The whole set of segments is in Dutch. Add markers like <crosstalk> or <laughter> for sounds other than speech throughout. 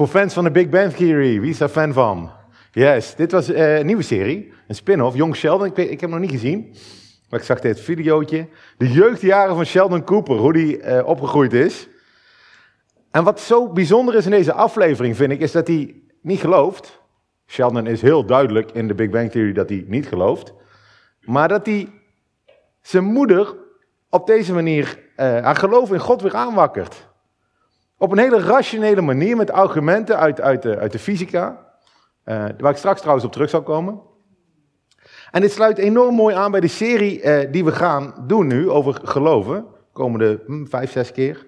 Voor fans van de Big Bang Theory, wie is daar fan van? Yes, dit was eh, een nieuwe serie, een spin-off, Jong Sheldon. Ik, ik heb hem nog niet gezien, maar ik zag dit videootje. De jeugdjaren van Sheldon Cooper, hoe die eh, opgegroeid is. En wat zo bijzonder is in deze aflevering, vind ik, is dat hij niet gelooft. Sheldon is heel duidelijk in de Big Bang Theory dat hij niet gelooft. Maar dat hij zijn moeder op deze manier uh, haar geloof in God weer aanwakkert. Op een hele rationele manier met argumenten uit, uit, de, uit de fysica. Uh, waar ik straks trouwens op terug zal komen. En dit sluit enorm mooi aan bij de serie uh, die we gaan doen nu over geloven. Komende hm, vijf, zes keer.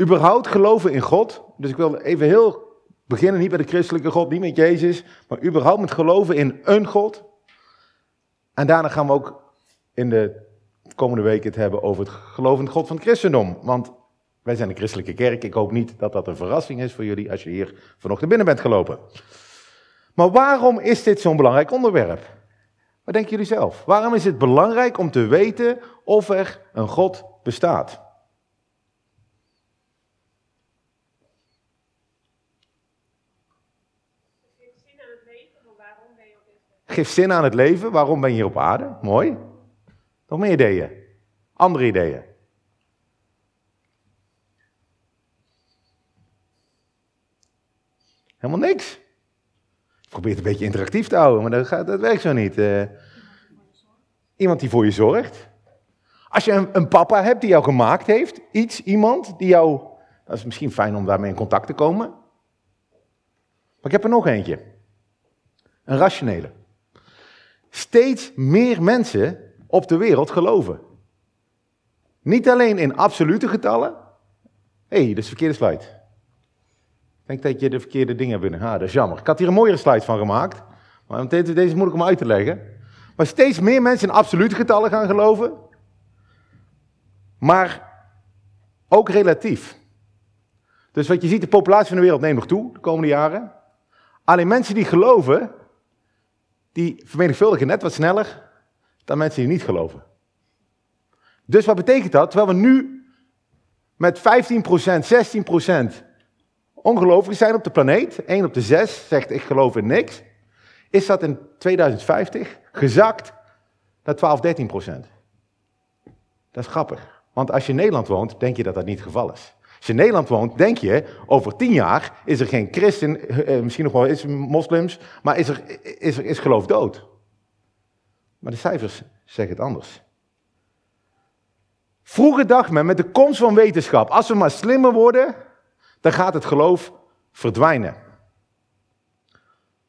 Überhaupt geloven in God. Dus ik wil even heel beginnen, niet bij de christelijke God, niet met Jezus. Maar überhaupt met geloven in een God. En daarna gaan we ook in de komende week het hebben over het gelovende God van het christendom. Want wij zijn een christelijke kerk. Ik hoop niet dat dat een verrassing is voor jullie als je hier vanochtend binnen bent gelopen. Maar waarom is dit zo'n belangrijk onderwerp? Wat denken jullie zelf? Waarom is het belangrijk om te weten of er een God bestaat? Geef zin aan het leven. Waarom ben je hier op aarde? Mooi. Nog meer ideeën? Andere ideeën? Helemaal niks. Probeer het een beetje interactief te houden, maar dat, gaat, dat werkt zo niet. Uh, iemand die voor je zorgt. Als je een, een, papa hebt die jou gemaakt heeft, iets, iemand die jou. Dat is misschien fijn om daarmee in contact te komen. Maar ik heb er nog eentje. Een rationele. Steeds meer mensen op de wereld geloven. Niet alleen in absolute getallen. Hé, hey, dat is de verkeerde slide. Denk dat je de verkeerde dingen binnen. Ah, dat is jammer. Ik had hier een mooiere slide van gemaakt. Maar deze is moeilijk om uit te leggen. Maar steeds meer mensen in absolute getallen gaan geloven. Maar ook relatief. Dus wat je ziet, de populatie van de wereld neemt nog toe de komende jaren. Alleen mensen die geloven, die vermenigvuldigen net wat sneller dan mensen die niet geloven. Dus wat betekent dat? Terwijl we nu met 15%, 16% ongelovigen zijn op de planeet, 1 op de 6 zegt ik geloof in niks, is dat in 2050 gezakt naar 12, 13%. Dat is grappig. Want als je in Nederland woont, denk je dat dat niet het geval is. Als je in Nederland woont, denk je, over tien jaar is er geen christen, eh, misschien nog wel is moslims, maar is er, is er is geloof dood. Maar de cijfers zeggen het anders. Vroeger dacht men met de komst van wetenschap, als we maar slimmer worden, dan gaat het geloof verdwijnen.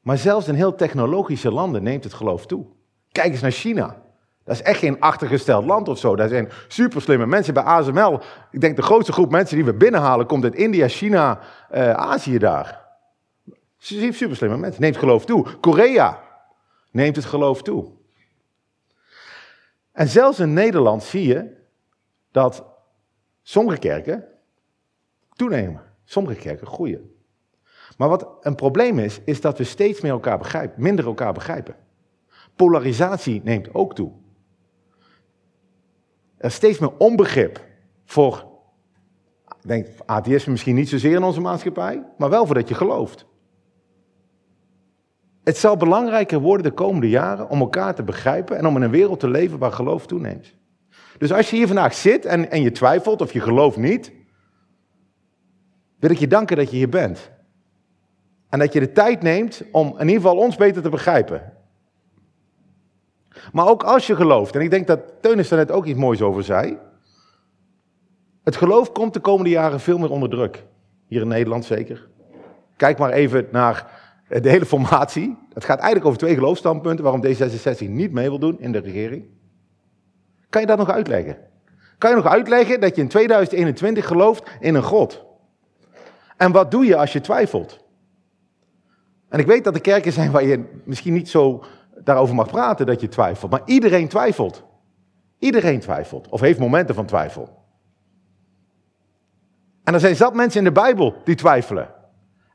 Maar zelfs in heel technologische landen neemt het geloof toe. Kijk eens naar China. Dat is echt geen achtergesteld land of zo. Daar zijn super slimme mensen bij ASML. Ik denk de grootste groep mensen die we binnenhalen komt uit India, China, uh, Azië daar. Super slimme mensen. Neemt geloof toe. Korea neemt het geloof toe. En zelfs in Nederland zie je dat sommige kerken toenemen. Sommige kerken groeien. Maar wat een probleem is, is dat we steeds meer elkaar begrijpen, minder elkaar begrijpen. Polarisatie neemt ook toe. Er is steeds meer onbegrip voor, ik denk atheïsme misschien niet zozeer in onze maatschappij, maar wel voor dat je gelooft. Het zal belangrijker worden de komende jaren om elkaar te begrijpen en om in een wereld te leven waar geloof toeneemt. Dus als je hier vandaag zit en, en je twijfelt of je gelooft niet, wil ik je danken dat je hier bent. En dat je de tijd neemt om in ieder geval ons beter te begrijpen. Maar ook als je gelooft, en ik denk dat Teunis daar net ook iets moois over zei. Het geloof komt de komende jaren veel meer onder druk. Hier in Nederland zeker. Kijk maar even naar de hele formatie. Het gaat eigenlijk over twee geloofstandpunten waarom D66 niet mee wil doen in de regering. Kan je dat nog uitleggen? Kan je nog uitleggen dat je in 2021 gelooft in een God? En wat doe je als je twijfelt? En ik weet dat er kerken zijn waar je misschien niet zo daarover mag praten dat je twijfelt. Maar iedereen twijfelt. Iedereen twijfelt. Of heeft momenten van twijfel. En er zijn zat mensen in de Bijbel die twijfelen.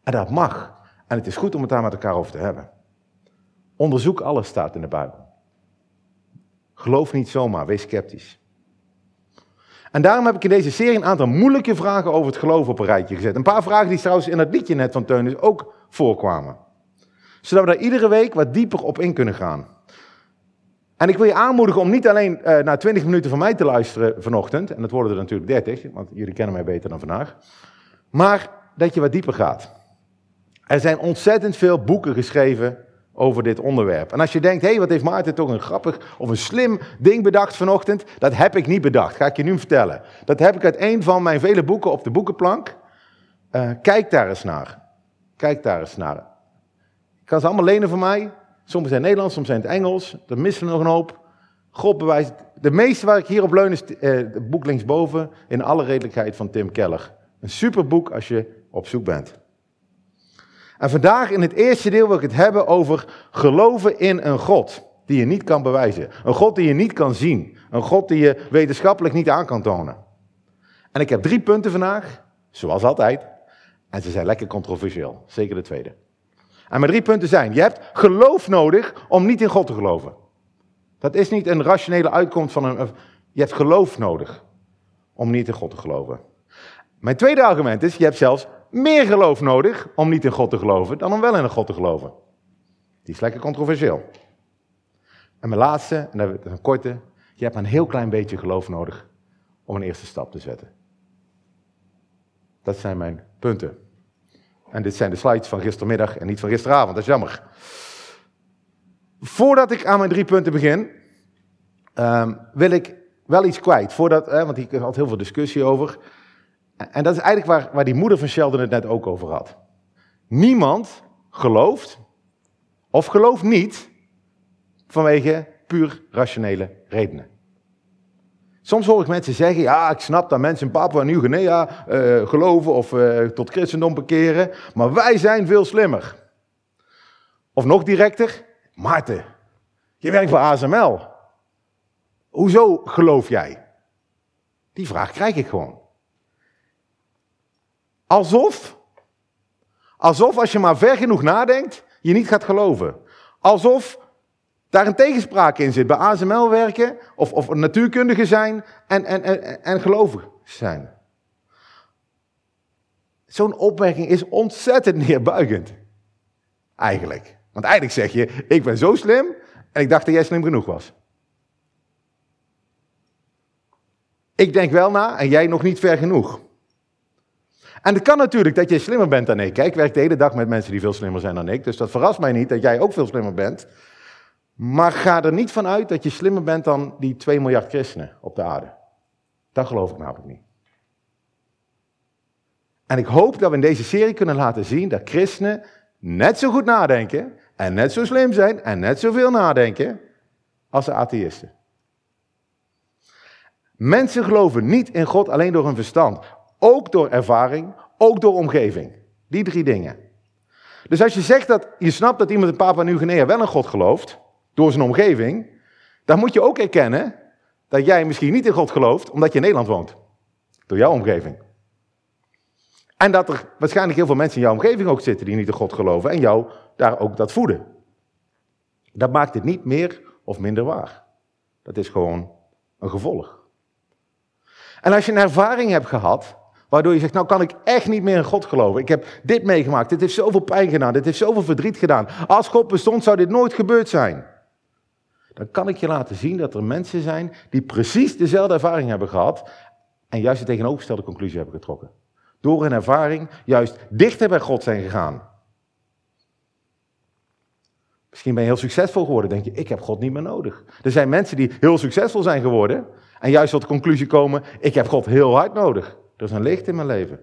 En dat mag. En het is goed om het daar met elkaar over te hebben. Onderzoek alles staat in de Bijbel. Geloof niet zomaar, wees sceptisch. En daarom heb ik in deze serie een aantal moeilijke vragen over het geloof op een rijtje gezet. Een paar vragen die trouwens in het liedje net van Teunis ook voorkwamen. Zodat we daar iedere week wat dieper op in kunnen gaan. En ik wil je aanmoedigen om niet alleen uh, naar 20 minuten van mij te luisteren vanochtend, en dat worden er natuurlijk 30, want jullie kennen mij beter dan vandaag, maar dat je wat dieper gaat. Er zijn ontzettend veel boeken geschreven over dit onderwerp. En als je denkt, hé, hey, wat heeft Maarten toch een grappig of een slim ding bedacht vanochtend, dat heb ik niet bedacht, ga ik je nu vertellen. Dat heb ik uit een van mijn vele boeken op de boekenplank. Uh, kijk daar eens naar. Kijk daar eens naar. Ik kan ze allemaal lenen van mij. Soms zijn Nederlands, soms zijn het Engels. Er missen nog een hoop. God bewijst. De meeste waar ik hier op leun is uh, het boek linksboven. In alle redelijkheid van Tim Keller. Een superboek als je op zoek bent. En vandaag in het eerste deel wil ik het hebben over geloven in een God die je niet kan bewijzen. Een God die je niet kan zien. Een God die je wetenschappelijk niet aan kan tonen. En ik heb drie punten vandaag, zoals altijd. En ze zijn lekker controversieel, zeker de tweede. En mijn drie punten zijn, je hebt geloof nodig om niet in God te geloven. Dat is niet een rationele uitkomst van een... Je hebt geloof nodig om niet in God te geloven. Mijn tweede argument is, je hebt zelfs meer geloof nodig om niet in God te geloven dan om wel in God te geloven. Die is lekker controversieel. En mijn laatste, en dat is een korte, je hebt een heel klein beetje geloof nodig om een eerste stap te zetten. Dat zijn mijn punten. En dit zijn de slides van gistermiddag en niet van gisteravond, dat is jammer. Voordat ik aan mijn drie punten begin, um, wil ik wel iets kwijt. Voordat, want hier had heel veel discussie over. En dat is eigenlijk waar, waar die moeder van Sheldon het net ook over had. Niemand gelooft of gelooft niet vanwege puur rationele redenen. Soms hoor ik mensen zeggen, ja, ik snap dat mensen in Papua Nieuw-Guinea uh, geloven of uh, tot christendom bekeren, maar wij zijn veel slimmer. Of nog directer, Maarten, je werkt voor ASML. Hoezo geloof jij? Die vraag krijg ik gewoon. Alsof, alsof als je maar ver genoeg nadenkt, je niet gaat geloven. Alsof daar een tegenspraak in zit bij ASML werken of, of natuurkundige zijn en, en, en, en gelovig zijn. Zo'n opmerking is ontzettend neerbuigend. Eigenlijk. Want eigenlijk zeg je, ik ben zo slim en ik dacht dat jij slim genoeg was. Ik denk wel na en jij nog niet ver genoeg. En het kan natuurlijk dat jij slimmer bent dan ik. Ik werk de hele dag met mensen die veel slimmer zijn dan ik. Dus dat verrast mij niet dat jij ook veel slimmer bent. Maar ga er niet van uit dat je slimmer bent dan die 2 miljard christenen op de aarde. Dat geloof ik namelijk niet. En ik hoop dat we in deze serie kunnen laten zien dat christenen net zo goed nadenken en net zo slim zijn en net zoveel nadenken als de atheïsten. Mensen geloven niet in God alleen door hun verstand. Ook door ervaring, ook door omgeving. Die drie dingen. Dus als je zegt dat je snapt dat iemand in Papua Nieuw-Guinea wel in God gelooft, door zijn omgeving, dan moet je ook erkennen dat jij misschien niet in God gelooft, omdat je in Nederland woont. Door jouw omgeving. En dat er waarschijnlijk heel veel mensen in jouw omgeving ook zitten die niet in God geloven en jou daar ook dat voeden. Dat maakt het niet meer of minder waar. Dat is gewoon een gevolg. En als je een ervaring hebt gehad Waardoor je zegt, nou kan ik echt niet meer in God geloven. Ik heb dit meegemaakt, dit heeft zoveel pijn gedaan, dit heeft zoveel verdriet gedaan. Als God bestond, zou dit nooit gebeurd zijn. Dan kan ik je laten zien dat er mensen zijn die precies dezelfde ervaring hebben gehad en juist de tegenovergestelde conclusie hebben getrokken. Door hun ervaring juist dichter bij God zijn gegaan. Misschien ben je heel succesvol geworden, denk je, ik heb God niet meer nodig. Er zijn mensen die heel succesvol zijn geworden en juist tot de conclusie komen, ik heb God heel hard nodig. Er is een leegte in mijn leven.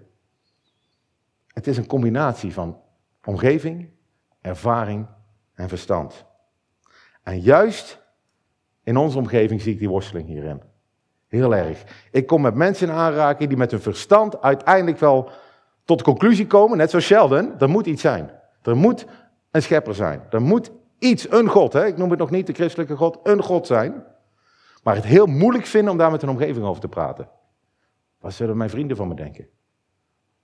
Het is een combinatie van omgeving, ervaring en verstand. En juist in onze omgeving zie ik die worsteling hierin. Heel erg. Ik kom met mensen in aanraking die met hun verstand uiteindelijk wel tot de conclusie komen, net zoals Sheldon, er moet iets zijn. Er moet een schepper zijn. Er moet iets, een God, hè? ik noem het nog niet de christelijke God, een God zijn. Maar het heel moeilijk vinden om daar met een omgeving over te praten. Wat zullen mijn vrienden van me denken?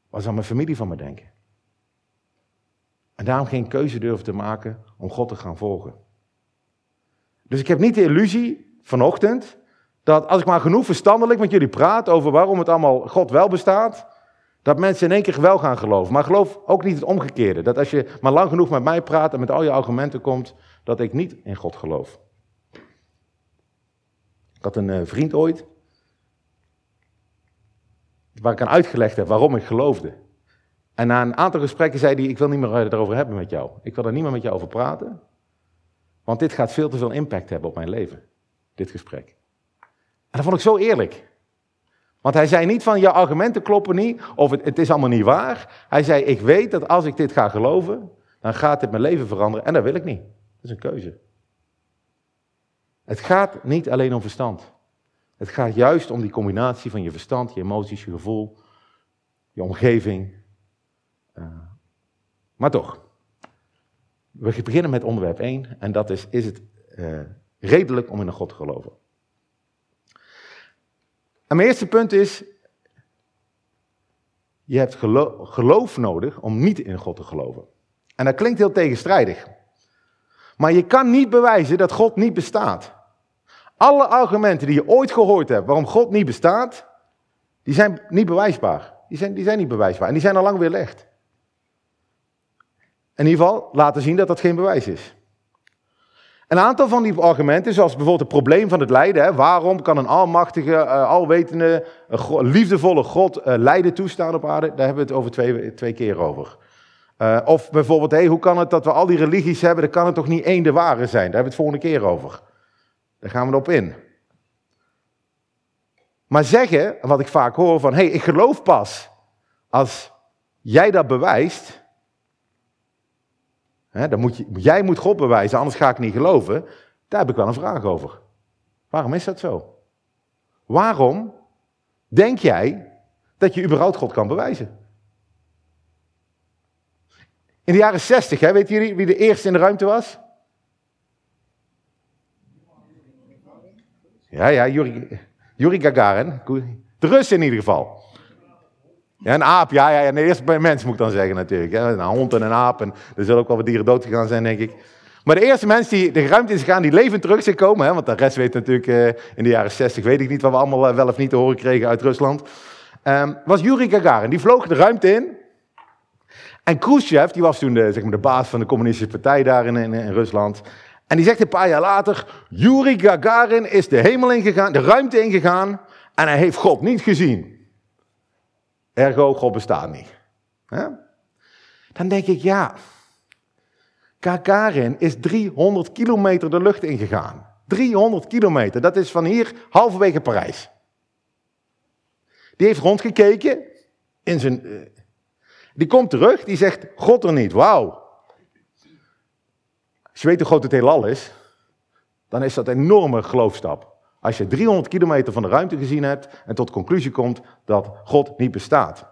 Wat zal mijn familie van me denken? En daarom geen keuze durven te maken om God te gaan volgen. Dus ik heb niet de illusie vanochtend dat als ik maar genoeg verstandelijk met jullie praat over waarom het allemaal God wel bestaat, dat mensen in één keer wel gaan geloven. Maar geloof ook niet het omgekeerde. Dat als je maar lang genoeg met mij praat en met al je argumenten komt, dat ik niet in God geloof. Ik had een eh, vriend ooit, waar ik aan uitgelegd heb waarom ik geloofde. En na een aantal gesprekken zei hij, ik wil niet meer erover hebben met jou. Ik wil er niet meer met jou over praten. Want dit gaat veel te veel impact hebben op mijn leven. Dit gesprek. En dat vond ik zo eerlijk. Want hij zei niet van, je argumenten kloppen niet, of het, het is allemaal niet waar. Hij zei, ik weet dat als ik dit ga geloven, dan gaat dit mijn leven veranderen. En dat wil ik niet. Dat is een keuze. Het gaat niet alleen om verstand. Het gaat juist om die combinatie van je verstand, je emoties, je gevoel, je omgeving. Uh, maar toch, we beginnen met onderwerp 1 en dat is, is het uh, redelijk om in een God te geloven? En mijn eerste punt is, je hebt geloof nodig om niet in God te geloven. En dat klinkt heel tegenstrijdig. Maar je kan niet bewijzen dat God niet bestaat. Alle argumenten die je ooit gehoord hebt waarom God niet bestaat, die zijn niet bewijsbaar. Die zijn, die zijn niet bewijsbaar en die zijn al lang weerlegd. In ieder geval laten zien dat dat geen bewijs is. Een aantal van die argumenten, zoals bijvoorbeeld het probleem van het lijden. Hè, waarom kan een almachtige, uh, alwetende, liefdevolle God uh, lijden toestaan op aarde? Daar hebben we het over twee, twee keer over. of bijvoorbeeld, hey, hoe kan het dat we al die religies hebben? Dan kan het toch niet één de ware zijn? Daar hebben we het volgende keer over. Daar gaan we erop in. Maar zeggen, wat ik vaak hoor van, hé, hey, ik geloof pas als jij dat bewijst. Hè, dan moet je, jij moet God bewijzen, anders ga ik niet geloven. Daar heb ik wel een vraag over. Waarom is dat zo? Waarom denk jij dat je überhaupt God kan bewijzen? In de jaren 60, hè, weten jullie wie de eerste in de ruimte was? Ja, ja, Yuri, Yuri Gagarin. De Russen in ieder geval. Ja, een aap, ja, ja, ja. Nee, eerst bij mens moet ik dan zeggen natuurlijk. Hè. Een hond en een aap. En er zullen ook wel wat dieren dood gegaan zijn, denk ik. Maar de eerste mensen die de ruimte in gaan, die levend terug zijn komen. Hè, want de rest weet natuurlijk uh, in de jaren 60, weet ik niet wat we allemaal uh, wel of niet te horen kregen uit Rusland. Um, was Yuri Gagarin. Die vloog de ruimte in. En Khrushchev, die was toen de, zeg maar, de baas van de communistische partij daar in, in Rusland. En die zegt een paar jaar later, Yuri Gagarin is de hemel ingegaan, de ruimte ingegaan en hij heeft God niet gezien. Ergo, God bestaat niet. Dan denk ik, ja, Gagarin is 300 kilometer de lucht ingegaan. 300 kilometer, dat is van hier halverwege Parijs. Die heeft rondgekeken in zijn... Eh, die komt terug, die zegt, God er niet, wauw. Als je weet hoe groot het heelal is, dan is dat een enorme geloofstap. Als je 300 kilometer van de ruimte gezien hebt en tot de conclusie komt dat God niet bestaat.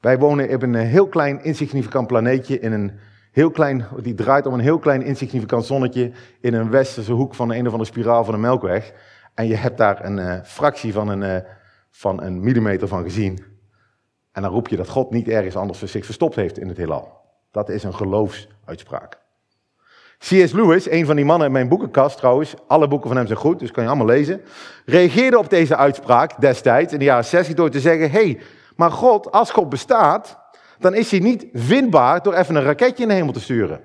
Wij wonen op een heel klein insignificant planeetje in een heel klein, die draait om een heel klein insignificant zonnetje in een westerse hoek van een of andere spiraal van de Melkweg. En je hebt daar een uh, fractie van een, uh, van een millimeter van gezien. En dan roep je dat God niet ergens anders zich verstopt heeft in het heelal. Dat is een geloofsuitspraak. C.S. Lewis, een van die mannen in mijn boekenkast trouwens, alle boeken van hem zijn goed, dus kan je allemaal lezen, reageerde op deze uitspraak destijds in de jaren 60 door te zeggen, hé, hey, maar God, als God bestaat, dan is hij niet vindbaar door even een raketje in de hemel te sturen.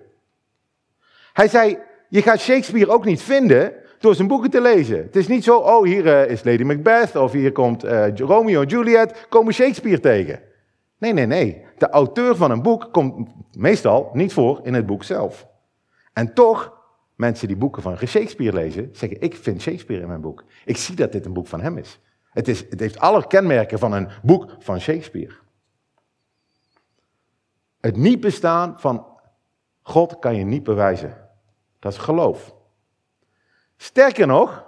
Hij zei, je gaat Shakespeare ook niet vinden door zijn boeken te lezen. Het is niet zo, oh hier uh, is Lady Macbeth of hier komt uh, Romeo en Juliet, komen Shakespeare tegen. Nee, nee, nee. De auteur van een boek komt meestal niet voor in het boek zelf. En toch, mensen die boeken van Shakespeare lezen, zeggen: Ik vind Shakespeare in mijn boek. Ik zie dat dit een boek van hem is. Het, is, het heeft alle kenmerken van een boek van Shakespeare. Het niet bestaan van God kan je niet bewijzen. Dat is geloof. Sterker nog,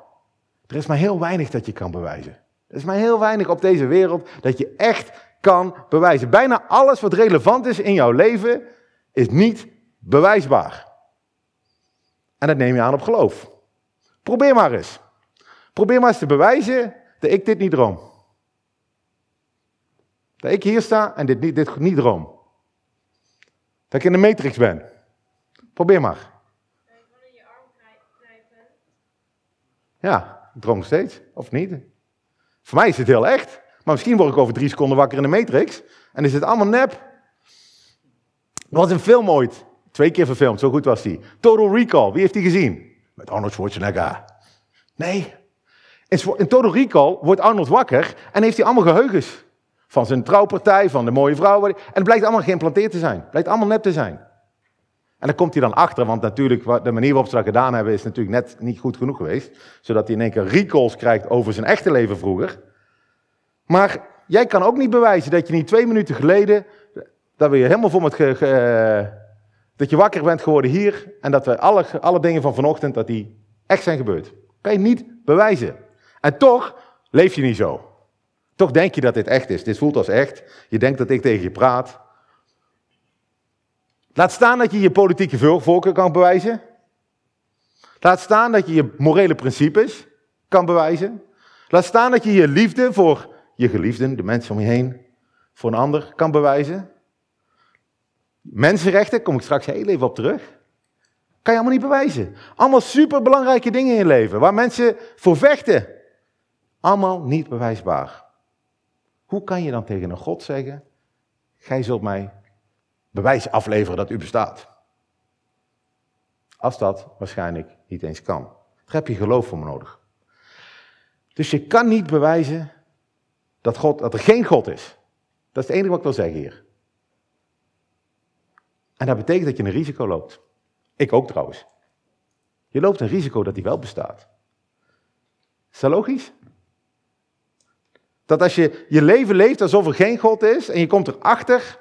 er is maar heel weinig dat je kan bewijzen. Er is maar heel weinig op deze wereld dat je echt kan bewijzen. Bijna alles wat relevant is in jouw leven is niet bewijsbaar. En dat neem je aan op geloof. Probeer maar eens. Probeer maar eens te bewijzen dat ik dit niet droom. Dat ik hier sta en dit niet, dit niet droom. Dat ik in de matrix ben. Probeer maar. Ja, ik droom steeds, of niet? Voor mij is het heel echt. Maar misschien word ik over drie seconden wakker in de Matrix. En is het allemaal nep. Er was een film ooit. Twee keer verfilmd, zo goed was die. Total Recall, wie heeft die gezien? Met Arnold Schwarzenegger. Nee. In Total Recall wordt Arnold wakker en heeft hij allemaal geheugens. Van zijn trouwpartij, van de mooie vrouw. En het blijkt allemaal geïmplanteerd te zijn. Het blijkt allemaal nep te zijn. En dan komt hij dan achter, want natuurlijk, de manier waarop ze dat gedaan hebben, is natuurlijk net niet goed genoeg geweest. Zodat hij in één keer recalls krijgt over zijn echte leven vroeger. Maar jij kan ook niet bewijzen dat je niet twee minuten geleden, dat we je helemaal voor met ge, dat je wakker bent geworden hier en dat we alle, alle dingen van vanochtend, dat die echt zijn gebeurd. Kan je niet bewijzen. En toch leef je niet zo. Toch denk je dat dit echt is. Dit voelt als echt. Je denkt dat ik tegen je praat. Laat staan dat je je politieke voorkeur kan bewijzen. Laat staan dat je je morele principes kan bewijzen. Laat staan dat je je liefde voor je geliefden, de mensen om je heen, voor een ander kan bewijzen. Mensenrechten, kom ik straks heel even op terug. Kan je allemaal niet bewijzen. Allemaal superbelangrijke dingen in je leven, waar mensen voor vechten. Allemaal niet bewijsbaar. Hoe kan je dan tegen een God zeggen, gij zult mij bewijs afleveren dat u bestaat? Als dat waarschijnlijk niet eens kan. Daar heb je geloof voor nodig. Dus je kan niet bewijzen dat, God, dat er geen God is. Dat is het enige wat ik wil zeggen hier. En dat betekent dat je een risico loopt. Ik ook trouwens. Je loopt een risico dat die wel bestaat. Is dat logisch? Dat als je je leven leeft alsof er geen God is en je komt erachter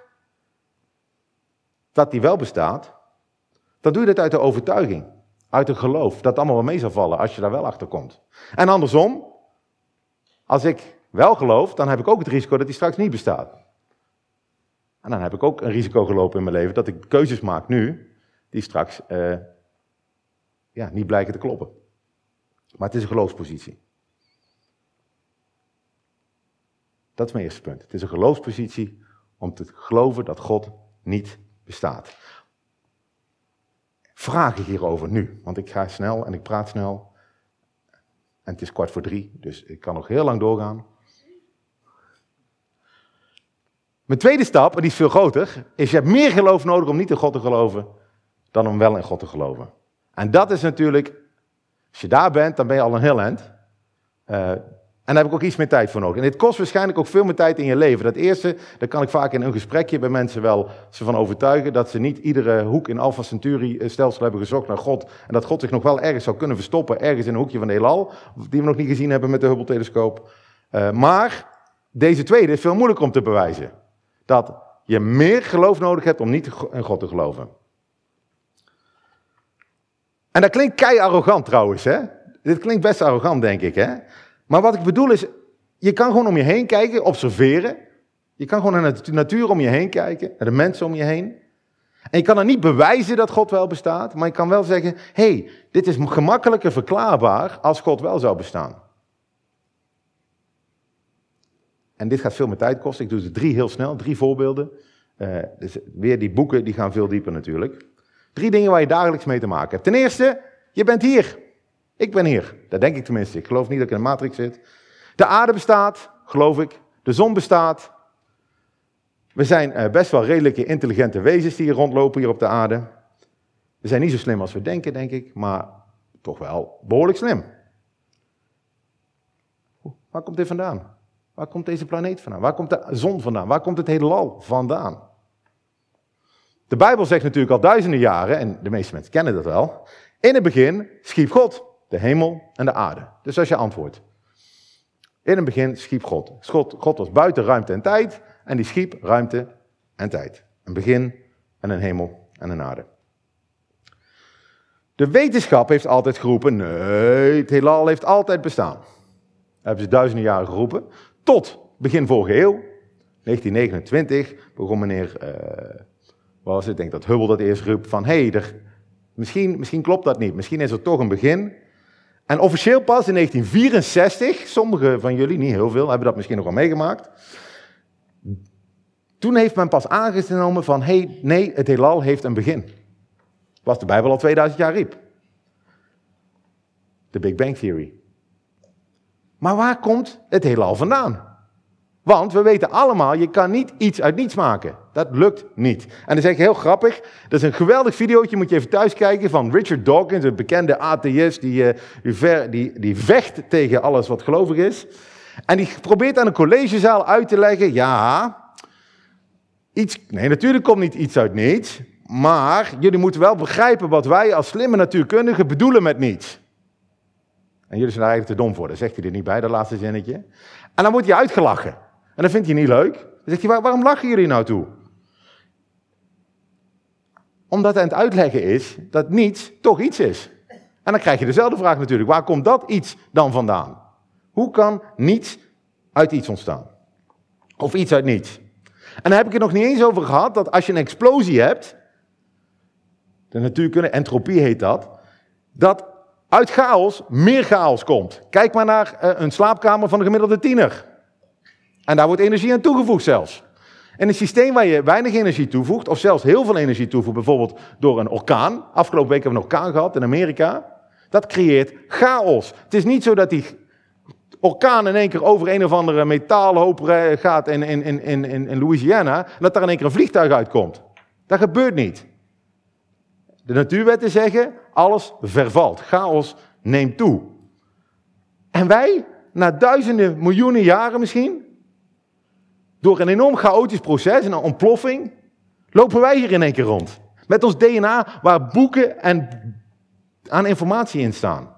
dat die wel bestaat, dan doe je dat uit de overtuiging, uit een geloof, dat het allemaal wel mee zal vallen als je daar wel achter komt. En andersom, als ik wel geloof, dan heb ik ook het risico dat die straks niet bestaat. En dan heb ik ook een risico gelopen in mijn leven dat ik keuzes maak nu, die straks uh, ja, niet blijken te kloppen. Maar het is een geloofspositie. Dat is mijn eerste punt. Het is een geloofspositie om te geloven dat God niet bestaat. Vragen hierover nu, want ik ga snel en ik praat snel. En het is kwart voor drie, dus ik kan nog heel lang doorgaan. Mijn tweede stap, en die is veel groter, is je hebt meer geloof nodig om niet in God te geloven dan om wel in God te geloven. En dat is natuurlijk, als je daar bent, dan ben je al een heel eind. Uh, en daar heb ik ook iets meer tijd voor nodig. En dit kost waarschijnlijk ook veel meer tijd in je leven. Dat eerste, daar kan ik vaak in een gesprekje bij mensen wel ze van overtuigen dat ze niet iedere hoek in Alpha Centauri eh, stelsel hebben gezocht naar God. En dat God zich nog wel ergens zou kunnen verstoppen, ergens in een hoekje van de heelal, die we nog niet gezien hebben met de Hubble-telescoop. Uh, maar deze tweede is veel moeilijker om te bewijzen. Dat je meer geloof nodig hebt om niet in God te geloven. En dat klinkt kei arrogant trouwens, hè? Dit klinkt best arrogant, denk ik, hè? Maar wat ik bedoel is, je kan gewoon om je heen kijken, observeren. Je kan gewoon naar de natuur om je heen kijken, naar de mensen om je heen. En je kan dan niet bewijzen dat God wel bestaat, maar je kan wel zeggen, hé, hey, dit is gemakkelijker verklaarbaar als God wel zou bestaan. En dit gaat veel meer tijd kosten. Ik doe er drie heel snel, drie voorbeelden. Uh, dus weer die boeken, die gaan veel dieper natuurlijk. Drie dingen waar je dagelijks mee te maken hebt. Ten eerste, je bent hier. Ik ben hier. Dat denk ik tenminste. Ik geloof niet dat ik in een matrix zit. De aarde bestaat, geloof ik. De zon bestaat. We zijn eh, best wel redelijke intelligente wezens die hier rondlopen hier op de aarde. We zijn niet zo slim als we denken, denk ik, maar toch wel behoorlijk slim. Waar komt dit vandaan? Waar komt deze planeet vandaan? Waar komt de zon vandaan? Waar komt het heelal vandaan? De Bijbel zegt natuurlijk al duizenden jaren, en de meeste mensen kennen dat wel. In het begin schiep God de hemel en de aarde. Dus als je antwoordt. In het begin schiep God. God. God was buiten ruimte en tijd en die schiep ruimte en tijd. Een begin en een hemel en een aarde. De wetenschap heeft altijd geroepen, nee, het heelal heeft altijd bestaan. Hebben ze duizenden jaren geroepen. Tot begin vorige eeuw, 1929, begon meneer, uh, wat was het, ik denk dat Hubble dat eerst riep, van hé, hey, misschien, misschien klopt dat niet. Misschien is er toch een begin. En officieel pas in 1964, sommigen van jullie, niet heel veel, hebben dat misschien nog wel meegemaakt. Toen heeft men pas aangenomen van, hé, hey, nee, het heelal heeft een begin. Wat de Bijbel al 2000 jaar riep. De Big Bang Theory. Maar waar komt het heelal vandaan? Want we weten allemaal, je kan niet iets uit niets maken. Dat lukt niet. En dat is echt heel grappig. Dat is een geweldig videootje, moet je even thuis kijken, van Richard Dawkins, een bekende atheïst die, uh, die, die vecht tegen alles wat gelovig is. En die probeert aan een collegezaal uit te leggen, ja, iets, nee, natuurlijk komt niet iets uit niets, maar jullie moeten wel begrijpen wat wij als slimme natuurkundigen bedoelen met niets. En jullie zijn daar eigenlijk te dom voor, daar zegt hij er niet bij, dat laatste zinnetje. En dan wordt hij uitgelachen. En dat vindt hij niet leuk. Dan zegt hij, waarom lachen jullie nou toe? Omdat aan het uitleggen is dat niets toch iets is. En dan krijg je dezelfde vraag natuurlijk. Waar komt dat iets dan vandaan? Hoe kan niets uit iets ontstaan? Of iets uit niets? En dan heb ik het nog niet eens over gehad dat als je een explosie hebt, de natuurkunde, entropie heet dat, dat uit chaos meer chaos komt. Kijk maar naar uh, een slaapkamer van een gemiddelde tiener. En daar wordt energie aan toegevoegd zelfs. In een systeem waar je weinig energie toevoegt, of zelfs heel veel energie toevoegt, bijvoorbeeld door een orkaan. Afgelopen week hebben we een orkaan gehad in Amerika. Dat creëert chaos. Het is niet zo dat die orkaan in één keer over een of andere metaalhoop gaat in, in, in, in, in Louisiana, en dat daar in één keer een vliegtuig uitkomt. Dat gebeurt niet. De natuurwetten zeggen, alles vervalt. Chaos neemt toe. En wij, na duizenden, miljoenen jaren misschien, door een enorm chaotisch proces, een ontploffing, lopen wij hier in één keer rond. Met ons DNA waar boeken en aan informatie in staan.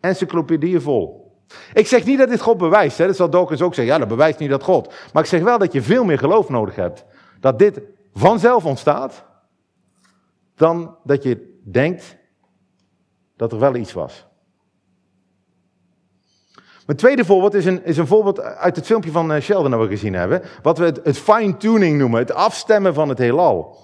Encyclopedieën vol. Ik zeg niet dat dit God bewijst, hè? dat zal Dawkins ook zeggen. Ja, dat bewijst niet dat God. Maar ik zeg wel dat je veel meer geloof nodig hebt. Dat dit vanzelf ontstaat, dan dat je denkt dat er wel iets was. Mijn tweede voorbeeld is een, is een voorbeeld uit het filmpje van eh, Sheldon dat we gezien hebben. Wat we het, fine-tuning noemen, het afstemmen van het heelal.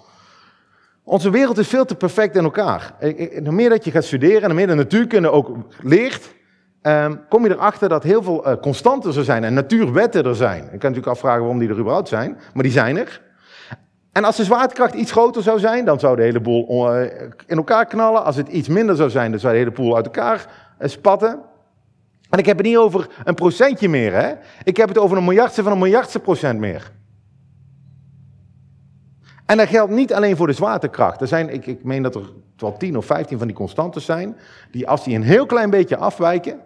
Onze wereld is veel te perfect in elkaar. Hoe meer dat je gaat studeren en hoe meer de natuurkunde ook leert, um, kom je erachter dat heel veel uh, constanten er zijn en natuurwetten er zijn. Je kan natuurlijk afvragen waarom die er überhaupt zijn, maar die zijn er. En als de zwaartekracht iets groter zou zijn, dan zou de hele boel uh, in elkaar knallen. Als het iets minder zou zijn, dan zou de hele boel uit elkaar uh, spatten. En ik heb het niet over een procentje meer, hè? Ik heb het over een miljardste van een miljardste procent meer. En dat geldt niet alleen voor de zwaartekracht. Er zijn, ik, ik meen dat er wel 10 of 15 van die constanten zijn, die als die een heel klein beetje afwijken,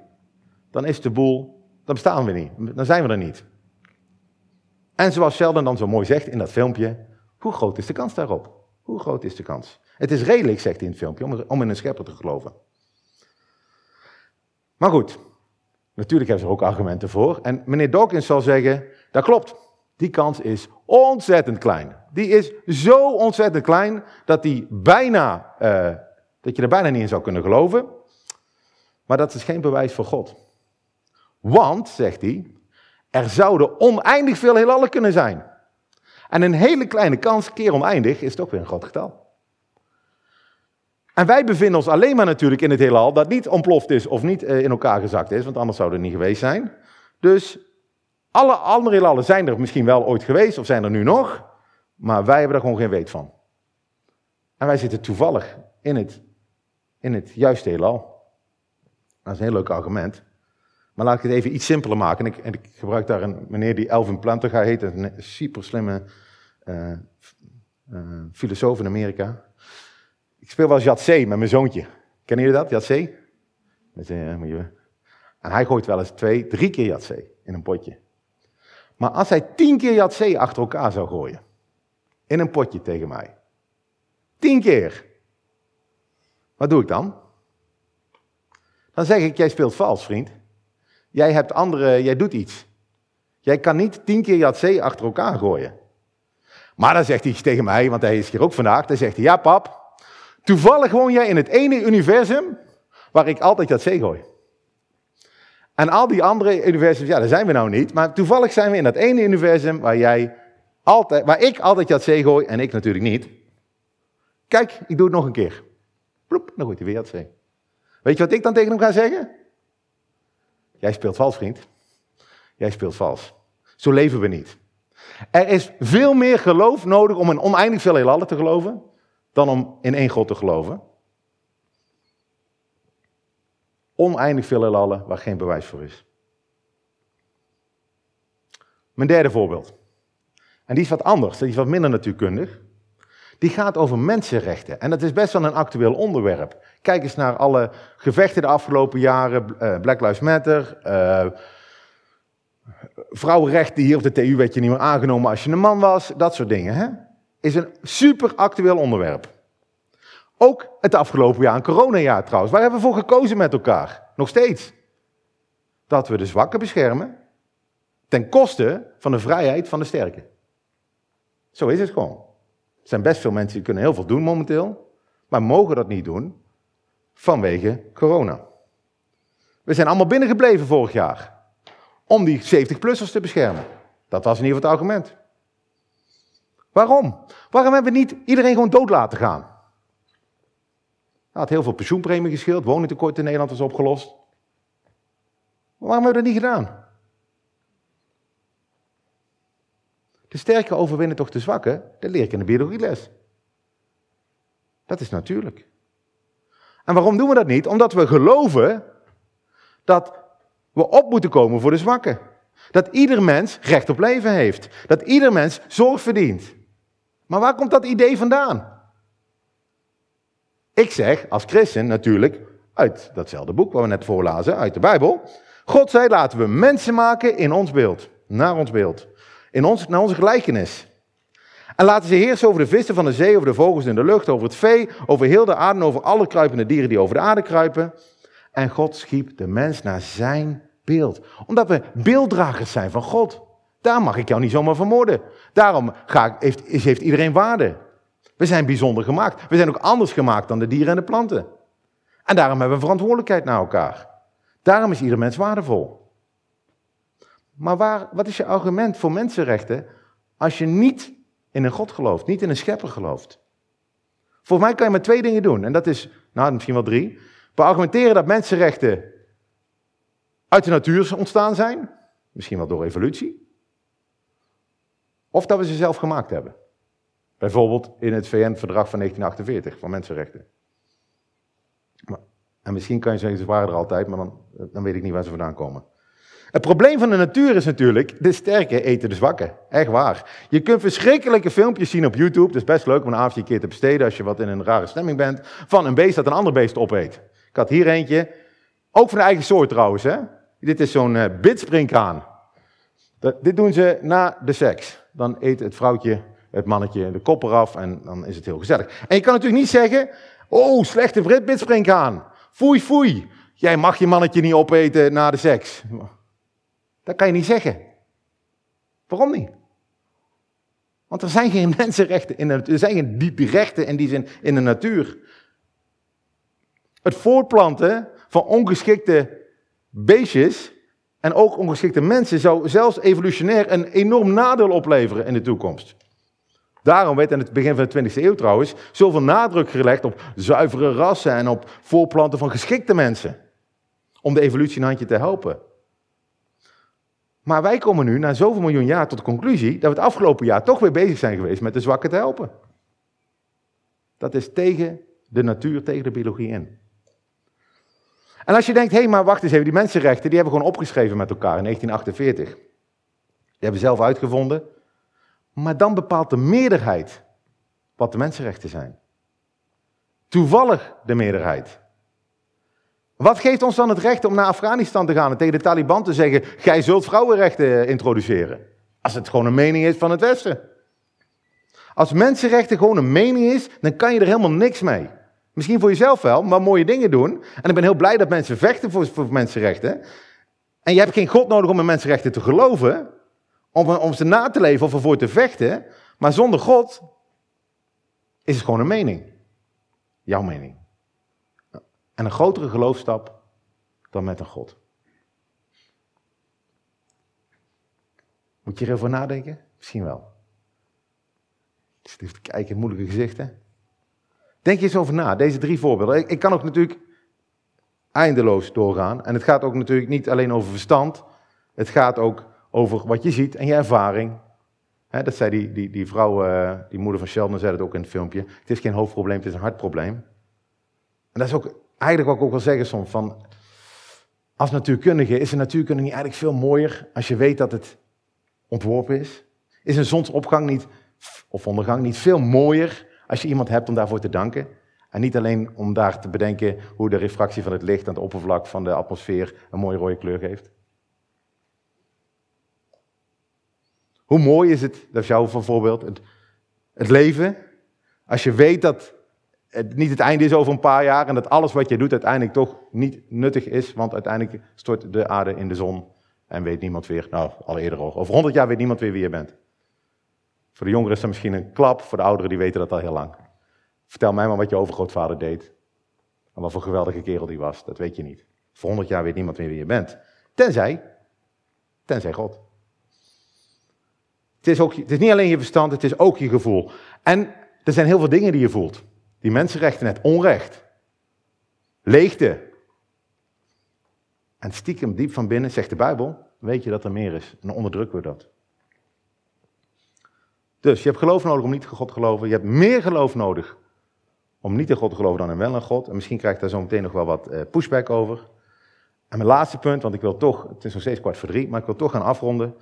dan is de boel, dan bestaan we niet. Dan zijn we er niet. En zoals Sheldon dan zo mooi zegt in dat filmpje, hoe groot is de kans daarop? Hoe groot is de kans? Het is redelijk, zegt hij in het filmpje, om in een schepper te geloven. Maar goed, natuurlijk hebben ze er ook argumenten voor. En meneer Dawkins zal zeggen, dat klopt. Die kans is ontzettend klein. Die is zo ontzettend klein dat, die bijna, uh, dat je er bijna niet in zou kunnen geloven. Maar dat is geen bewijs voor God. Want, zegt hij, er zouden oneindig veel heelallen kunnen zijn. En een hele kleine kans, keer oneindig, is toch weer een groot getal. En wij bevinden ons alleen maar natuurlijk in het heelal dat niet ontploft is of niet eh, in elkaar gezakt is, want anders zou het niet geweest zijn. Dus alle andere heelallen zijn er misschien wel ooit geweest of zijn er nu nog, maar wij hebben er gewoon geen weet van. En wij zitten toevallig in het, in het juiste heelal. Dat is een heel leuk argument. Maar laat ik het even iets simpeler maken. En ik, en ik gebruik daar een meneer die Elvin Plantinga heet, een super slimme uh, uh, filosoof in Amerika. Ik speel wel eens met mijn zoontje. Kennen jullie dat, Jatzee? Met, uh, en hij gooit wel eens twee, drie keer Jatzee in een potje. Maar als hij tien keer Jatzee achter elkaar zou gooien, in een potje tegen mij, tien keer, wat doe ik dan? Dan zeg ik, jij speelt vals, vriend. Jij hebt andere, jij doet iets. Jij kan niet tien keer Jatzee achter elkaar gooien. Maar dan zegt hij tegen mij, want hij is hier ook vandaag, dan zegt hij, ja pap, toevallig woon jij in het ene universum waar ik altijd Jatzee gooi. En al die andere universums, ja, daar zijn we nou niet, maar toevallig zijn we in dat ene universum waar jij altijd, waar ik altijd Jatzee gooi en ik natuurlijk niet. Kijk, ik doe het nog een keer. Ploep, dan gooit hij weer Jatzee. Weet je wat ik dan tegen hem ga zeggen? Jij speelt vals, vriend. Jij speelt vals. Zo leven we niet. Er is veel meer geloof nodig om in oneindig veel heelallen te geloven, dan om in één God te geloven. Oneindig veel heelallen waar geen bewijs voor is. Mijn derde voorbeeld. En die is wat anders, die is wat minder natuurkundig. Die gaat over mensenrechten. En dat is best wel een actueel onderwerp. Kijk eens naar alle gevechten de afgelopen jaren. Uh, Black Lives Matter. Uh, vrouwenrechten hier op de TU werd je niet meer aangenomen als je een man was. Dat soort dingen. Hè? Is een super actueel onderwerp. Ook het afgelopen jaar, een coronajaar trouwens. Waar hebben we voor gekozen met elkaar? Nog steeds. Dat we de zwakken beschermen. Ten koste van de vrijheid van de sterken. Zo is het gewoon. Er zijn best veel mensen die kunnen heel veel doen momenteel, maar mogen dat niet doen vanwege corona. We zijn allemaal binnengebleven vorig jaar om die 70-plussers te beschermen. Dat was in ieder geval het argument. Waarom? Waarom hebben we niet iedereen gewoon dood laten gaan? Nou, had heel veel pensioenpremie gescheeld, woningtekort in Nederland was opgelost. waarom hebben we dat niet gedaan? De sterken overwinnen toch de zwakken? Dat leer ik in de biologieles. Dat is natuurlijk. En waarom doen we dat niet? Omdat we geloven dat we op moeten komen voor de zwakken. Dat ieder mens recht op leven heeft. Dat ieder mens zorg verdient. Maar waar komt dat idee vandaan? Ik zeg als christen natuurlijk uit datzelfde boek waar we net voorlazen, uit de Bijbel. God zei: laten we mensen maken in ons beeld, naar ons beeld in ons, naar onze gelijkenis. En laten ze heersen over de vissen van de zee, over de vogels in de lucht, over het vee, over heel de aarde over alle kruipende dieren die over de aarde kruipen. En God schiep de mens naar zijn beeld. Omdat we beelddragers zijn van God. Daar mag ik jou niet zomaar vermoorden. Daarom ga ik, heeft, heeft iedereen waarde. We zijn bijzonder gemaakt. We zijn ook anders gemaakt dan de dieren en de planten. En daarom hebben we verantwoordelijkheid naar elkaar. Daarom is ieder mens waardevol. Maar waar, wat is je argument voor mensenrechten als je niet in een God gelooft, niet in een schepper gelooft? Volgens mij kan je maar twee dingen doen. En dat is, nou misschien wel drie. Beargumenteren dat mensenrechten uit de natuur ontstaan zijn. Misschien wel door evolutie. Of dat we ze zelf gemaakt hebben. Bijvoorbeeld in het VN-verdrag van 1948 van mensenrechten. en misschien kan je zeggen, ze waren er altijd, maar dan, dan weet ik niet waar ze vandaan komen. Het probleem van de natuur is natuurlijk, de sterke eten de zwakke. Echt waar. Je kunt verschrikkelijke filmpjes zien op YouTube. Het is best leuk om een avondje een keer te besteden als je wat in een rare stemming bent. Van een beest dat een ander beest opeet. Ik had hier eentje. Ook van de eigen soort trouwens. Hè? Dit is zo'n uh, bitsprinkhaan. dit doen ze na de seks. Dan eet het vrouwtje het mannetje de kop eraf en dan is het heel gezellig. En je kan natuurlijk niet zeggen, oh, slechte bitsprinkhaan. Foei, foei. Jij mag je mannetje niet opeten na de seks. Dat kan je niet zeggen. Waarom niet? Want er zijn geen <laughs> mensenrechten in de natuur. Er zijn geen diepe rechten in die zin in de natuur. Het voortplanten van ongeschikte beestjes en ook ongeschikte mensen zou zelfs evolutionair een enorm nadeel opleveren in de toekomst. Daarom werd in het begin van de 20e eeuw trouwens zoveel nadruk gelegd op zuivere rassen en op voortplanten van geschikte mensen. Om de evolutie een handje te helpen. Maar wij komen nu na zoveel miljoen jaar tot de conclusie dat we het afgelopen jaar toch weer bezig zijn geweest met de zwakken te helpen. Dat is tegen de natuur, tegen de biologie in. En als je denkt, hé, hey, maar wacht eens even, die mensenrechten, die hebben gewoon opgeschreven met elkaar in 1948. Die hebben zelf uitgevonden. Maar dan bepaalt de meerderheid wat de mensenrechten zijn. Toevallig de meerderheid. Wat geeft ons dan het recht om naar Afghanistan te gaan en tegen de Taliban te zeggen: Gij zult vrouwenrechten introduceren? Als het gewoon een mening is van het Westen. Als mensenrechten gewoon een mening is, dan kan je er helemaal niks mee. Misschien voor jezelf wel, maar mooie dingen doen. En ik ben heel blij dat mensen vechten voor, voor mensenrechten. En je hebt geen God nodig om in mensenrechten te geloven, om, om ze na te leven of ervoor te vechten. Maar zonder God is het gewoon een mening. Jouw mening. En een grotere geloofstap dan met een God. Moet je erover nadenken? Misschien wel. Ik zit te kijken, moeilijke gezichten. Denk eens over na, deze drie voorbeelden. Ik kan ook natuurlijk eindeloos doorgaan. En het gaat ook natuurlijk niet alleen over verstand. Het gaat ook over wat je ziet en je ervaring. dat zei die, die, die vrouw, eh, die moeder van Sheldon, zei het ook in het filmpje. Het is geen hoofdprobleem, het is een hartprobleem. En dat is ook eigenlijk wat ik ook wel zeggen soms van, als natuurkundige is een natuurkunde niet eigenlijk veel mooier als je weet dat het ontworpen is? Is een zonsopgang niet, of ondergang niet veel mooier als je iemand hebt om daarvoor te danken? En niet alleen om daar te bedenken hoe de refractie van het licht aan het oppervlak van de atmosfeer een mooie rode kleur geeft. Hoe mooi is het, dat is jouw voorbeeld, het, het leven, als je weet dat het niet het einde is over een paar jaar en dat alles wat je doet uiteindelijk toch niet nuttig is, want uiteindelijk stort de aarde in de zon en weet niemand weer, nou al eerder al, over honderd jaar weet niemand weer wie je bent. Voor de jongeren is dat misschien een klap, voor de ouderen die weten dat al heel lang. Vertel mij maar wat je overgrootvader deed. En wat voor geweldige kerel die was, dat weet je niet. Voor honderd jaar weet niemand meer wie je bent. Tenzij, tenzij God. Het is, ook, het is niet alleen je verstand, het is ook je gevoel. En er zijn heel veel dingen die je voelt. Die mensenrechten, net onrecht. Leegte. En stiekem diep van binnen, zegt de Bijbel, weet je dat er meer is. En onderdrukken we dat. Dus je hebt geloof nodig om niet in God te geloven. Je hebt meer geloof nodig om niet in God te geloven dan in wel in God. En misschien krijg ik daar zo meteen nog wel wat eh, pushback over. En mijn laatste punt, want ik wil toch, het is nog steeds kwart voor drie, maar ik wil toch gaan afronden.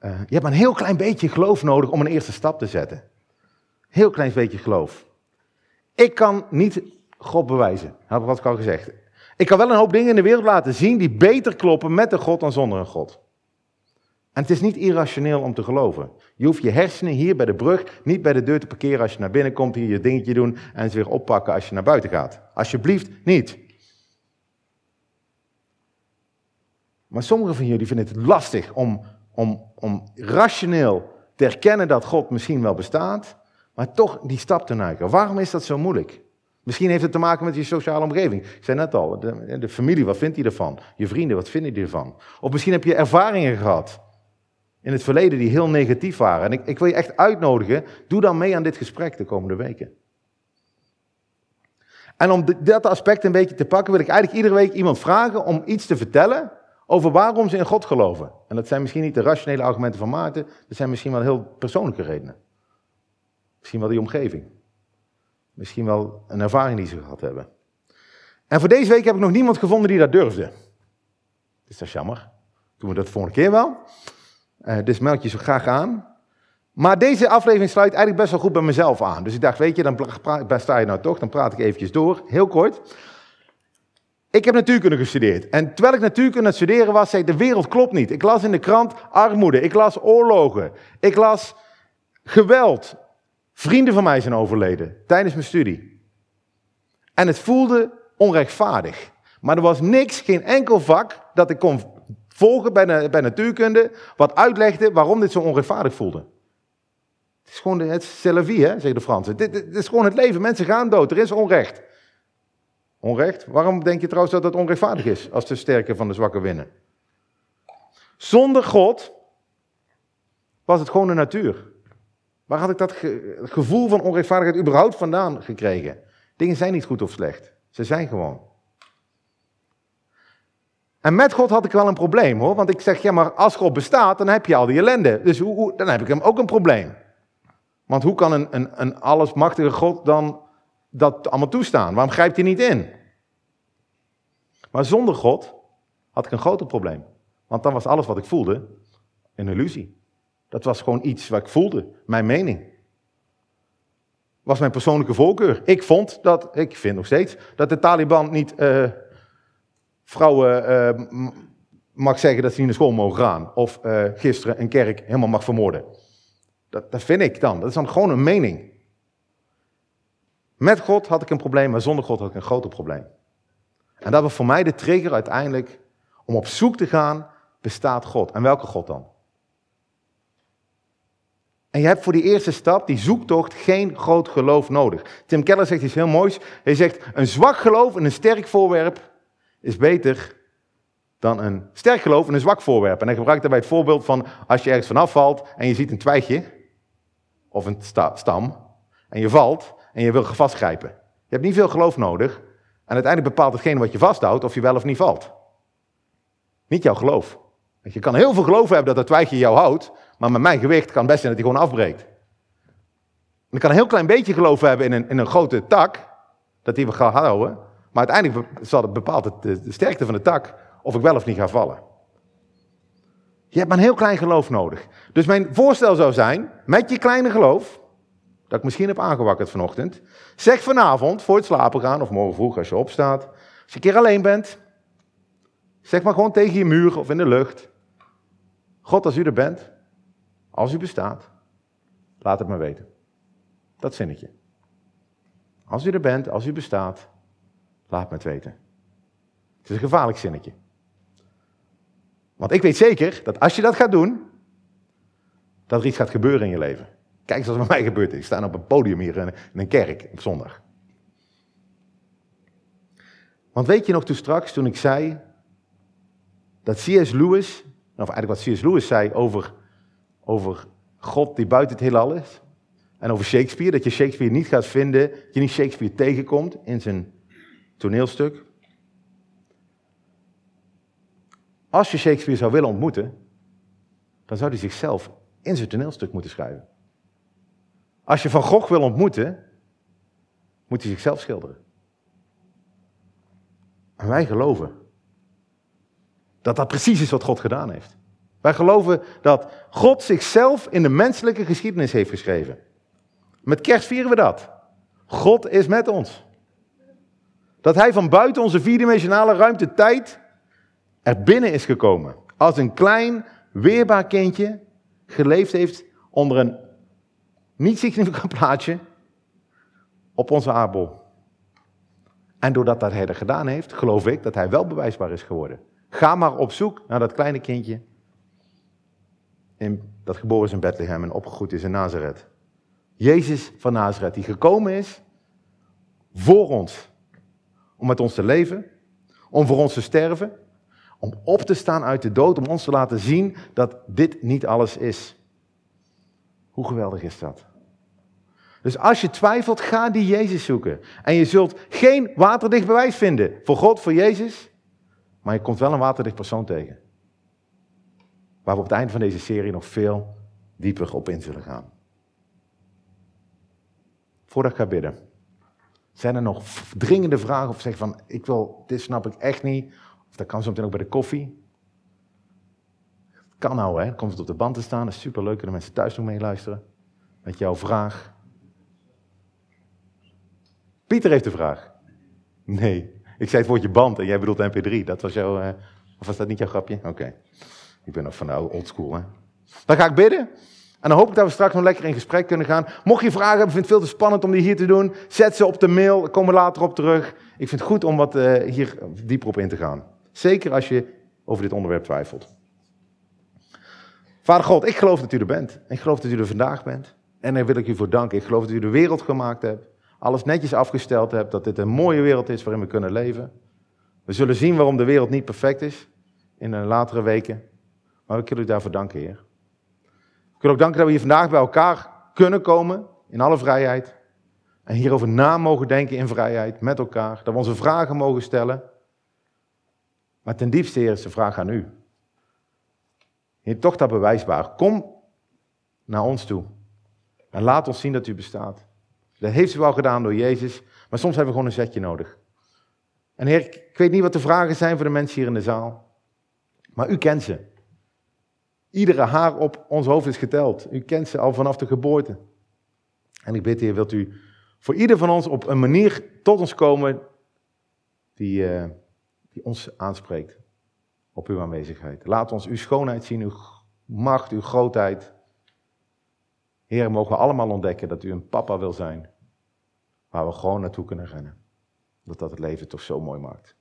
Uh, je hebt maar een heel klein beetje geloof nodig om een eerste stap te zetten. Heel klein beetje geloof. Ik kan niet God bewijzen, had ik al gezegd. Ik kan wel een hoop dingen in de wereld laten zien die beter kloppen met een God dan zonder een God. En het is niet irrationeel om te geloven. Je hoeft je hersenen hier bij de brug niet bij de deur te parkeren als je naar binnen komt, hier je dingetje doen en ze weer oppakken als je naar buiten gaat. Alsjeblieft niet. Maar sommigen van jullie vinden het lastig om, om, om rationeel te erkennen dat God misschien wel bestaat, maar toch die stap te nemen. Waarom is dat zo moeilijk? Misschien heeft het te maken met je sociale omgeving. Ik zei net al, de, familie, wat vindt hij ervan? Je vrienden, wat vinden die ervan? Of misschien heb je ervaringen gehad in het verleden die heel negatief waren. En ik, ik wil je echt uitnodigen, doe dan mee aan dit gesprek de komende weken. En om dat aspect een beetje te pakken, wil ik eigenlijk iedere week iemand vragen om iets te vertellen over waarom ze in God geloven. En dat zijn misschien niet de rationele argumenten van Maarten, dat zijn misschien wel heel persoonlijke redenen. Misschien wel die omgeving. Misschien wel een ervaring die ze gehad hebben. En voor deze week heb ik nog niemand gevonden die dat durfde. Dus dat is jammer. Doen we dat de volgende keer wel. Uh, dus meld je zo graag aan. Maar deze aflevering sluit eigenlijk best wel goed bij mezelf aan. Dus ik dacht, weet je, dan sta je nou toch, dan praat ik eventjes door. Heel kort. Ik heb natuurkunde gestudeerd. En terwijl ik natuurkunde aan het studeren was, zei ik, de wereld klopt niet. Ik las in de krant armoede, ik las oorlogen, ik las geweld. Vrienden van mij zijn overleden tijdens mijn studie. En het voelde onrechtvaardig. Maar er was niks, geen enkel vak dat ik kon volgen bij, bij natuurkunde, wat uitlegde waarom dit zo onrechtvaardig voelde. Het is gewoon het vie, hè, zeggen de Fransen. Dit, is gewoon het leven. Mensen gaan dood. Er is onrecht. Onrecht? Waarom denk je trouwens dat het onrechtvaardig is als de sterke van de zwakke winnen? Zonder God was het gewoon de natuur. Waar had ik dat gevoel van onrechtvaardigheid überhaupt vandaan gekregen? Dingen zijn niet goed of slecht. Ze zijn gewoon. En met God had ik wel een probleem hoor. Want ik zeg, ja, maar als God bestaat, dan heb je al die ellende. Dus hoe, dan heb ik hem ook een probleem. Want hoe kan een, een, een allesmachtige God dan dat allemaal toestaan? Waarom grijpt hij niet in? Maar zonder God had ik een groter probleem. Want dan was alles wat ik voelde een illusie. Dat was gewoon iets wat ik voelde, mijn mening. Was mijn persoonlijke voorkeur. Ik vond dat, ik vind nog steeds, dat de Taliban niet uh, vrouwen uh, mag zeggen dat ze niet naar school mogen gaan. Of uh, gisteren een kerk helemaal mag vermoorden. Dat, dat vind ik dan. Dat is dan gewoon een mening. Met God had ik een probleem, maar zonder God had ik een groter probleem. En dat was voor mij de trigger uiteindelijk om op zoek te gaan, bestaat God? En welke God dan? En je hebt voor die eerste stap, die zoektocht, geen groot geloof nodig. Tim Keller zegt iets heel moois. Hij zegt, een zwak geloof in een sterk voorwerp is beter dan een sterk geloof in een zwak voorwerp. En hij gebruikt daarbij het voorbeeld van als je ergens vanaf valt en je ziet een twijgje of een stam en je valt en je wil vastgrijpen. Je hebt niet veel geloof nodig en uiteindelijk bepaalt hetgene wat je vasthoudt of je wel of niet valt. Niet jouw geloof. Je kan heel veel geloof hebben dat dat twijgje jou houdt, maar met mijn gewicht kan het best zijn dat hij gewoon afbreekt. En ik kan een heel klein beetje geloof hebben in een, in een grote tak, dat die we gaan houden, maar uiteindelijk bepaalt het de, sterkte van de tak of ik wel of niet ga vallen. Je hebt maar een heel klein geloof nodig. Dus mijn voorstel zou zijn, met je kleine geloof, dat ik misschien heb aangewakkerd vanochtend, zeg vanavond voor het slapen gaan of morgen vroeg als je opstaat, als je een keer alleen bent, zeg maar gewoon tegen je muur of in de lucht, God als u er bent, als u bestaat, laat het me weten. Dat zinnetje. Als u er bent, als u bestaat, laat me het weten. Het is een gevaarlijk zinnetje. Want ik weet zeker dat als je dat gaat doen, dat er iets gaat gebeuren in je leven. Kijk eens wat bij mij gebeurd is. Ik sta op een podium hier in een kerk op zondag. Want weet je nog toen straks, toen ik zei dat C.S. Lewis, of eigenlijk wat C.S. Lewis zei over, over God die buiten het heelal is, en over Shakespeare, dat je Shakespeare niet gaat vinden, dat je niet Shakespeare tegenkomt in zijn toneelstuk. Als je Shakespeare zou willen ontmoeten, dan zou hij zichzelf in zijn toneelstuk moeten schrijven. Als je Van Gogh wil ontmoeten, moet hij zichzelf schilderen. En wij geloven dat dat precies is wat God gedaan heeft. Wij geloven dat God zichzelf in de menselijke geschiedenis heeft geschreven. Met kerst vieren we dat. God is met ons. Dat hij van buiten onze vierdimensionale ruimte tijd er binnen is gekomen. Als een klein, weerbaar kindje geleefd heeft onder een niet significant plaatje op onze aardbol. En doordat dat hij dat gedaan heeft, geloof ik dat hij wel bewijsbaar is geworden. Ga maar op zoek naar dat kleine kindje dat geboren is in Bethlehem en opgegroeid is in Nazareth. Jezus van Nazareth, die gekomen is voor ons. Om met ons te leven, om voor ons te sterven, om op te staan uit de dood, om ons te laten zien dat dit niet alles is. Hoe geweldig is dat? Dus als je twijfelt, ga die Jezus zoeken. En je zult geen waterdicht bewijs vinden voor God, voor Jezus, maar je komt wel een waterdicht persoon tegen. Waar we op het einde van deze serie nog veel dieper op in zullen gaan. Voordat ik ga bidden. Zijn er nog dringende vragen of zeg van, ik wil, dit snap ik echt niet. Of dat kan zo meteen ook bij de koffie. Kan nou hè, komt het op de band te staan. Dat is superleuk, kunnen mensen thuis nog meeluisteren. Met jouw vraag. Pieter heeft een vraag. Nee, ik zei het woordje band en jij bedoelt mp3. Dat was jouw, uh, of was dat niet jouw grapje? Oké. Ik ben nog van old school hè. Dan ga ik bidden. En dan hoop ik dat we straks nog lekker in gesprek kunnen gaan. Mocht je vragen hebben, vind het veel te spannend om die hier te doen. Zet ze op de mail, komen later op terug. Ik vind het goed om wat uh, hier dieper op in te gaan. Zeker als je over dit onderwerp twijfelt. Vader God, ik geloof dat u er bent. Ik geloof dat u er vandaag bent. En daar wil ik u voor danken. Ik geloof dat u de wereld gemaakt hebt. Alles netjes afgesteld hebt. Dat dit een mooie wereld is waarin we kunnen leven. We zullen zien waarom de wereld niet perfect is. In de latere weken. Maar ik wil u daarvoor danken, Heer. Ik wil ook danken dat we hier vandaag bij elkaar kunnen komen. In alle vrijheid. En hierover na mogen denken in vrijheid. Met elkaar. Dat we onze vragen mogen stellen. Maar ten diepste, Heer, is de vraag aan u. Heer, toch dat bewijsbaar. Kom naar ons toe. En laat ons zien dat u bestaat. Dat heeft u wel gedaan door Jezus, maar soms hebben we gewoon een zetje nodig. En Heer, ik weet niet wat de vragen zijn voor de mensen hier in de zaal. Maar u kent ze. Iedere haar op ons hoofd is geteld. U kent ze al vanaf de geboorte. En ik bid, Heer, wilt u voor ieder van ons op een manier tot ons komen die, uh, die ons aanspreekt op uw aanwezigheid. Laat ons uw schoonheid zien, uw macht, uw grootheid. Heer, mogen we allemaal ontdekken dat u een papa wil zijn, waar we gewoon naartoe kunnen rennen. Dat dat het leven toch zo mooi maakt.